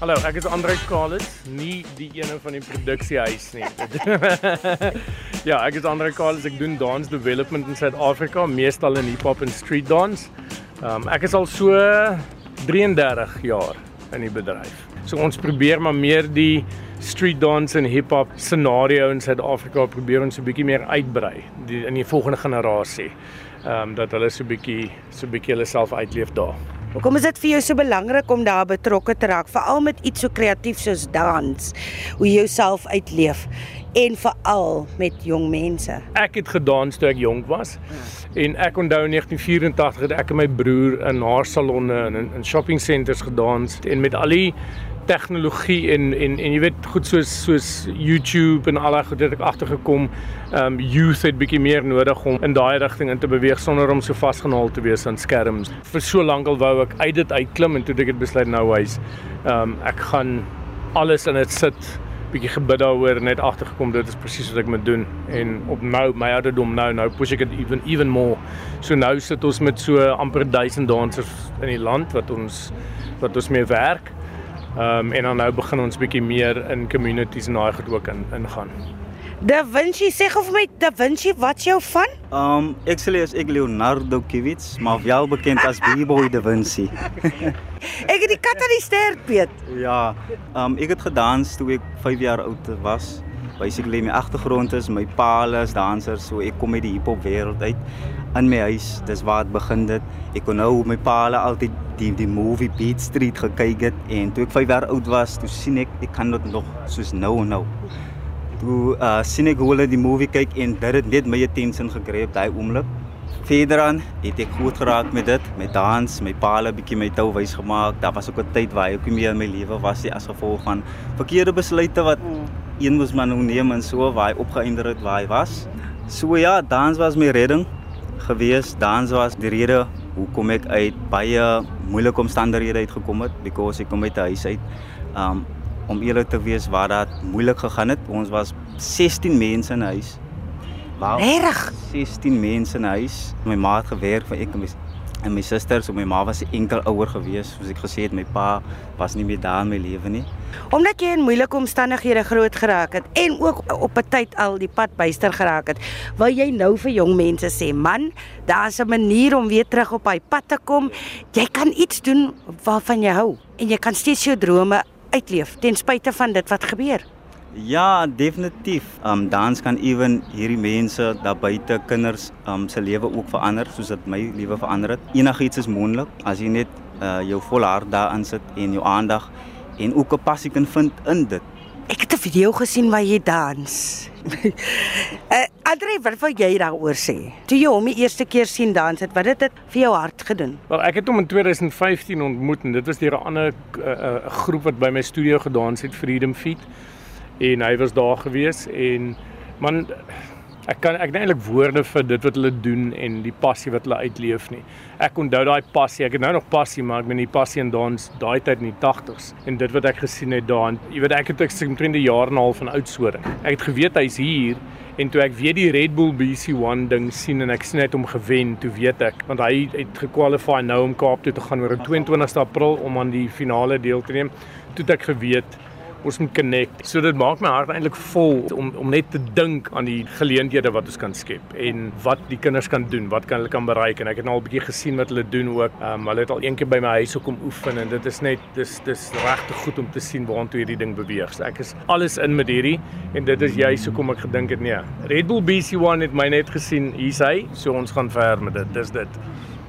Hallo, ek is Andre Kalis, nie die ene van die produksiehuis nie. ja, ek is Andre Kalis, ek doen dance development in Suid-Afrika, meestal in hip-hop en street dance. Um ek is al so 33 jaar in die bedryf. So ons probeer maar meer die street dance en hip-hop scenario in Suid-Afrika probeer ons 'n bietjie meer uitbrei die, in die volgende generasie. Um dat hulle so 'n bietjie so 'n bietjie hulle self uitleef daar. Hoekom is dit vir jou so belangrik om daar betrokke te raak, veral met iets so kreatief soos dans, hoe jy jouself uitleef en veral met jong mense? Ek het gedans toe ek jonk was. En ek onthou in 1984 het ek en my broer in haarsalonne en in, in shopping centers gedans en met al die tegnologie en en en jy weet goed soos soos YouTube en al daai goed het ek agtergekom. Um youth het bietjie meer nodig om in daai rigting in te beweeg sonder om so vasgenaal te wees aan skerms. Vir so lank al wou ek uit dit uitklim en toe ek het besluit nou hy's um ek gaan alles in dit sit bietjie gebid daaroor net agtergekom dit is presies wat ek moet doen en op nou my ouderdom nou nou push ek dit even even more so nou sit ons met so amper 1000 dansers in die land wat ons wat ons mee werk Ehm um, en dan nou begin ons bietjie meer in communities en daai goed ook in ingaan. Da Vinci sê gou vir my Da Vinci, wat's jou van? Ehm um, sê is ek Leonardo Kiewicz, maar wel bekend as B-boy Da Vinci. ek het die kat aan die ster peet. Ja. Ehm um, ek het gedans toe ek 5 jaar oud was. Basically my agtergrond is my pa is danser, so ek kom uit die hiphop wêreld uit in my huis. Dis waar dit begin dit. Ek kon nou my pa altyd die die movie Beat Street gekyk het en toe ek 5 jaar oud was, toe sien ek ek kan dit nog soos nou nou. Toe uh sien ek hoe hulle die movie kyk en dit het net my attention gegryp daai oomblik. Verder aan het ek goed geraak met dit, met dans, my pa het 'n bietjie my tou wys gemaak. Daar was ook 'n tyd waar ek meer in my lewe was as gevolg van verkeerde besluite wat mm. een moes man neem en so waar hy opgeëindig het waar hy was. So ja, dans was my redding gewees. Dans was die rede hoekom ek uit baie moeilike omstandighede uitgekom het because ek kom uit 'n huis uit. Um om eerlik te wees waar dit moeilik gegaan het. Ons was 16 mense in 'n huis. Wow. Reg. 16 mense in 'n huis. My ma het gewerk vir ek en my en my susters en my ma was enkel ouer gewees soos ek gesê het my pa was nie meer daar in my lewe nie omdat jy in moeilike omstandighede groot geraak het en ook op 'n tyd al die pad byster geraak het wil jy nou vir jong mense sê man daar's 'n manier om weer terug op hy pad te kom jy kan iets doen waarvan jy hou en jy kan steeds jou drome uitleef ten spyte van dit wat gebeur Ja, definitief. Um dans kan ewen hierdie mense daar buite kinders um se lewe ook verander soos dit my lewe verander het. Enigiets is moontlik as jy net uh jou volle hart daarin sit en jou aandag en ook 'n passie kan vind in dit. Ek het 'n video gesien waar jy dans. uh Andre, wat wil jy daaroor sê? Toe jy hom die eerste keer sien dans het, wat het dit vir jou hart gedoen? Wel, ek het hom in 2015 ontmoet en dit was deur 'n ander uh, uh, groep wat by my studio gedans het, Freedom Feet en hy was daar gewees en man ek kan ek het eintlik woorde vir dit wat hulle doen en die passie wat hulle uitleef nie. Ek onthou daai passie. Ek het nou nog passie, maar ek ben die passie in dans daai tyd in die 80s en dit wat ek gesien het daar. Jy weet ek het ek sien 20 jaar en 'n half van oudsoring. Ek het geweet hy's hier en toe ek weer die Red Bull BC1 ding sien en ek sien hy het hom gewen, toe weet ek want hy het gekwalifiseer nou om Kaap toe te gaan oor 'n 22ste April om aan die finale deel te neem. Toe het ek geweet ons moet connect. So dit maak my hart eintlik vol om om net te dink aan die geleenthede wat ons kan skep en wat die kinders kan doen, wat kan hulle kan bereik en ek het nou al 'n bietjie gesien wat hulle doen ook. Ehm um, hulle het al een keer by my huis gekom oefen en dit is net dis dis regtig goed om te sien waartoe hierdie ding beweeg. So ek is alles in met hierdie en dit is juist hoekom ek gedink het nee. Red Bull BC1 het my net gesien, hier's hy. So ons gaan ver met dit. Dis dit.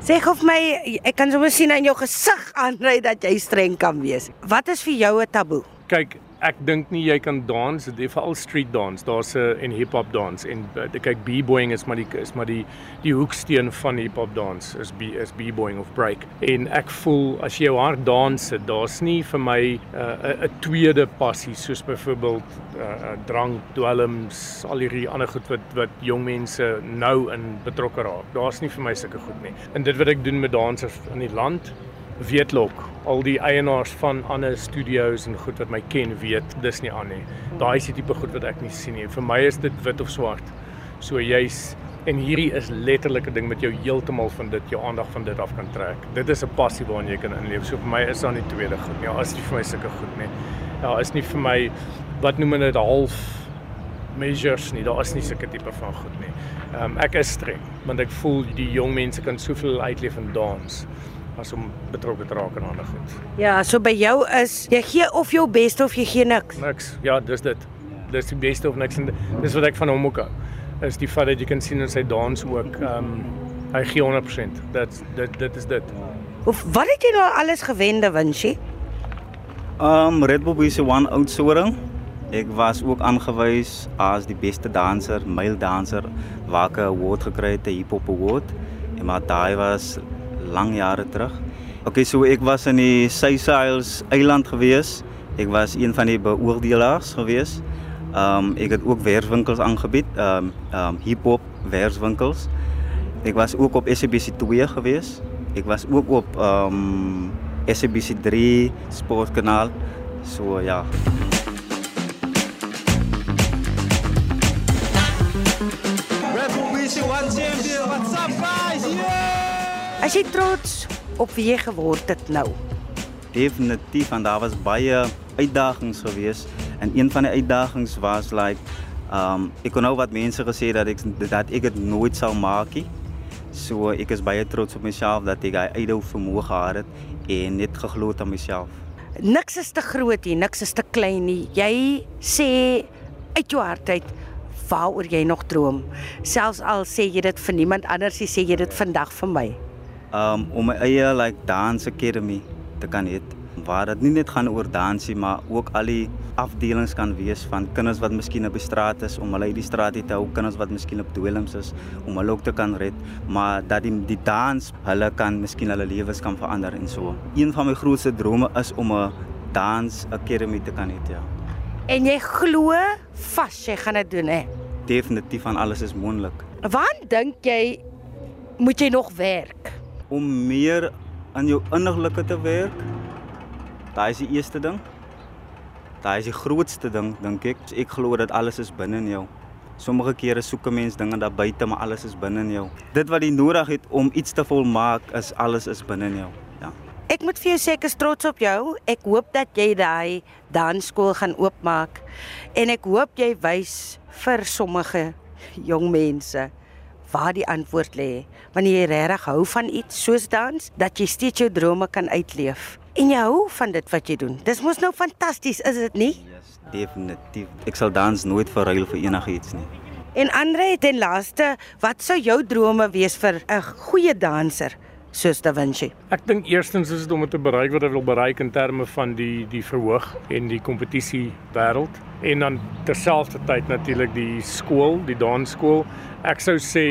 Sê of my ek kan sommer sien aan jou gesig aanry dat jy streng kan wees. Wat is vir jou 'n taboe? Kyk ek dink nie jy kan dans dit is veral street dance daar's 'n en hip hop dans en uh, kyk b-boying is maar die is maar die die hoeksteen van hip hop dans is b is b-boying of break. En ek voel as jy hart dans sit daar's nie vir my uh, 'n uh, tweede passie soos byvoorbeeld uh, drank dwelms al hierdie ander goed wat wat jong mense nou in betrokke raak. Daar's nie vir my sulke goed nie. En dit wat ek doen met dansers in die land weetlok al die eienaars van ander studios en goed wat my ken weet dis nie aan nie. Daai is die tipe goed wat ek nie sien nie. Vir my is dit wit of swart. So jy's En hierdie is letterlik 'n ding met jou heeltemal van dit jou aandag van dit af kan trek. Dit is 'n passie waarna jy kan inleef. So vir my is daar nie tweede goed nie. Ja, is nie vir my sulke goed nie. Ja, is nie vir my wat noem hulle dit half measures nie. Daar is nie sulke tipe van goed nie. Ehm um, ek is streng want ek voel die jong mense kan soveel uitleef in dans as om betrokke te raak aan ander goed. Ja, so by jou is jy gee of jou beste of jy gee niks. Niks. Ja, dis dit. Dis die beste of niks en dis wat ek van hom ook hou. Is die feit dat jy kan sien in sy dans ook ehm um, hy gee 100%. Dit dit dit is dit. Of wat het jy nou alles gewen, Da Vinci? Um Red Bull is 'n one outsourcing. Ek was ook aangewys as die beste danser, male danser, waar ek 'n award gekry het, 'n hip hop award. En maar daai was lang jare terug. Okay, so ek was in die Seychelles eiland gewees. Ek was een van die beoordelaars gewees. Um ek het ook werkswinkels aangebied, um um hip-hop werkswinkels. Ek was ook op SABC 2 gewees. Ek was ook op um SABC 3 sportkanaal. So ja. One Champion. What's up, guys? Yeah! As jy trots op wie jy geword het nou. Definitief en daar was baie uitdagings geweest en een van die uitdagings was like um ek kon nou wat mense gesê dat ek dat ek dit nooit sou maak nie. So ek is baie trots op myself dat ek daai uitdou vermoë gehad het en net geglo het aan myself. Niks is te groot hier, niks is te klein nie. Jy sê uit jou hart uit waaroor jy nog droom. Selfs al sê jy dit vir niemand anders, jy sê jy dit vandag vir my. Um om my eie like dance academy te kan hê waar dit nie net gaan oor dansie maar ook al die afdelings kan wees van kinders wat miskien op die straat is om hulle uit die straat te hou, kinders wat miskien op dwelms is om hulle ook te kan red, maar dat die die dans hulle kan miskien hulle lewens kan verander en so. Een van my grootste drome is om 'n dans academy te kan hê, ja. En jy glo vas jy gaan dit doen hè. Definitief van alles is moontlik. Waar dink jy moet jy nog werk? Om meer aan jou innerlike te werk. Daai is die eerste ding. Daai is die grootste ding dink ek. Ek glo dat alles is binne in jou. Sommige kere soek 'n mens dinge daar buite, maar alles is binne in jou. Dit wat jy nodig het om iets te volmaak is alles is binne in jou. Ja. Ek moet vir jou sê ek is trots op jou. Ek hoop dat jy daai dansskool gaan oopmaak en ek hoop jy wys vir sommige jong mense waar die antwoord lê. Wanneer jy regtig hou van iets soos dans, dat jy steeds jou drome kan uitleef. En jy hou van dit wat jy doen. Dis mos nou fantasties, is dit nie? Yes, definitief. Ek sal dans nooit verruil vir enigiets nie. En Andre, ten laaste, wat sou jou drome wees vir 'n goeie danser soos Da Vinci? Ek dink eerstens is dit om te bereik wat hy wil bereik in terme van die die verhoog en die kompetisie wêreld en dan terselfdertyd natuurlik die skool, die dansskool. Ek sou sê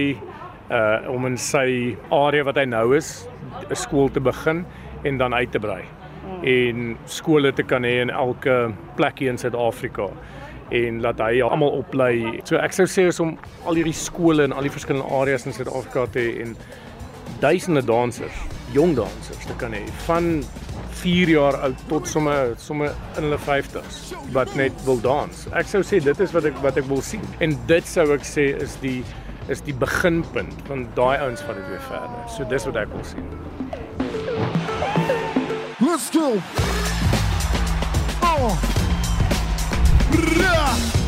uh om in sy area wat hy nou is, 'n skool te begin en dan uit te brei. En skole te kan hê in elke plekie in Suid-Afrika en laat hy almal oplei. So ek sou sê is om al hierdie skole in al die verskillende areas in Suid-Afrika te hê en duisende dansers, jong dansers te kan hê van 4 jaar oud tot somme somme in hulle 50s wat net wil dans. Ek sou sê dit is wat ek wat ek wil sien. En dit sou ek sê is die is die beginpunt van daai ouens van dit weer verder. So dis wat ek wil sien. Let's go. Oh. Rah!